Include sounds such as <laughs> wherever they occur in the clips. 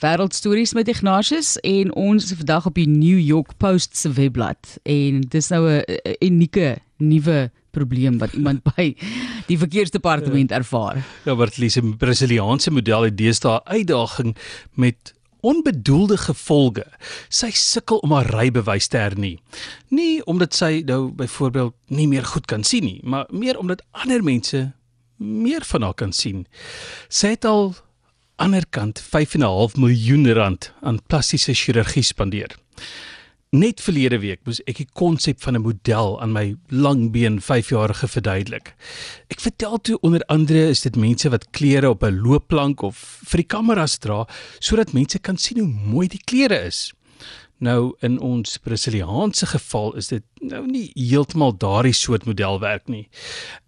Wêreldstories met Ignatius en ons is vandag op die New York Post se webblad en dis nou 'n unieke nuwe probleem wat iemand <laughs> by die verkeersdepartement ervaar. Ja, wat lees 'n Brasiliaanse model het deesdae uitdaging met onbedoelde gevolge. Sy sukkel om haar rybewys te hernie. Nie omdat sy nou byvoorbeeld nie meer goed kan sien nie, maar meer omdat ander mense meer van haar kan sien. Sy het al anderkant 5.5 miljoen rand aan plastiese chirurgie spandeer. Net verlede week moes ek die konsep van 'n model aan my langbeen 5-jarige verduidelik. Ek vertel toe onder andere is dit mense wat klere op 'n loopplank of vir die kameras dra sodat mense kan sien hoe mooi die klere is. Nou in ons Brasiliaanse geval is dit nou nie heeltemal daardie soort modelwerk nie.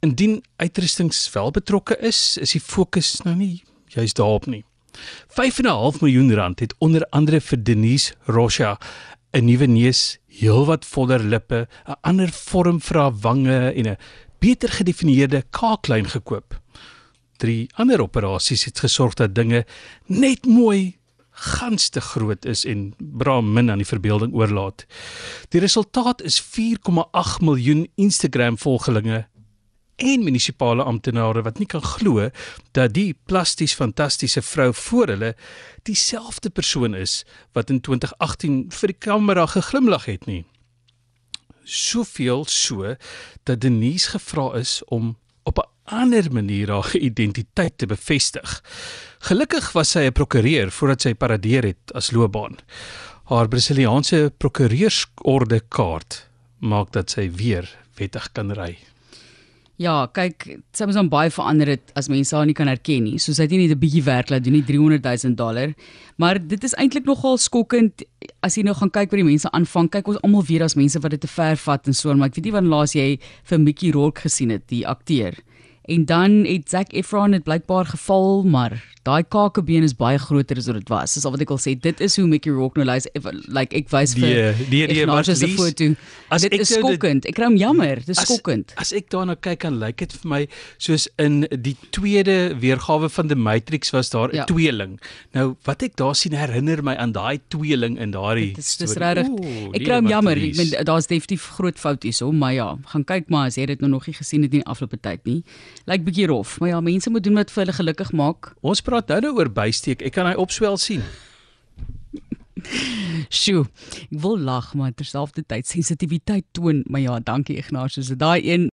Indien uitrustings wel betrokke is, is die fokus nou nie juist daarop nie. 5.5 miljoen rand het onder andere vir Denise Rocha 'n nuwe neus, heelwat voller lippe, 'n ander vorm vir haar wange en 'n beter gedefinieerde kaaklyn gekoop. Drie ander operasies het gesorg dat dinge net mooi gans te groot is en bra min aan die verbeelding oorlaat. Die resultaat is 4,8 miljoen Instagram volgelinge en munisipale amptenare wat nie kan glo dat die plasties fantastiese vrou voor hulle dieselfde persoon is wat in 2018 vir die kamera geglimlag het nie. Soveel so dat Denise gevra is om op 'n ander manier haar identiteit te bevestig. Gelukkig was sy 'n prokureur voordat sy paradeer het as loopbaan. Haar Brasiliaanse prokureursorde kaart maak dat sy weer wettig kan ry. Ja, kyk, dan baie verander het as mense haar nie kan herken nie. So sy het nie net 'n bietjie werk laat doen nie, 300 000 dollar. Maar dit is eintlik nogal skokkend as jy nou gaan kyk wat die mense aanvang. Kyk, ons almal weet daar's mense wat dit te ver vat en so, maar ek weet nie wanneer laas jy vir Mickey Rourke gesien het, die akteur. En dan het Zac Efron het blykbaar geval, maar daai kakebeen is baie groter as wat dit was. Dis al wat ek wil sê. Dit is hoe Mickey Rourke nou lyk. Like ek wys vir Nee, nee, nee, maar dis 'n foto. Dit is nou dit- skokkend. Ek kry hom jammer. Dis skokkend. As ek daarna kyk, dan lyk dit vir my soos in die tweede weergawe van The Matrix was daar 'n Ja. tweeling. Nou wat ek daar sien herinner my aan daai tweeling in daardie dis storie. regtig. Ek nee, kry hom jammer. Ek meen daar's definitief groot fout hierso, maar ja, gaan kyk maar as jy dit nou nog nie gesien het in afgelope tyd nie. Lyk bietjie rof, maar ja, mense moet doen wat vir hulle gelukkig maak. Ons praat nou nou oor bysteek. Ek kan hy opswel sien. Sjoe, ek wil lag, maar terselfdertyd sensitiwiteit toon, maar ja, dankie Ignatius. Daai een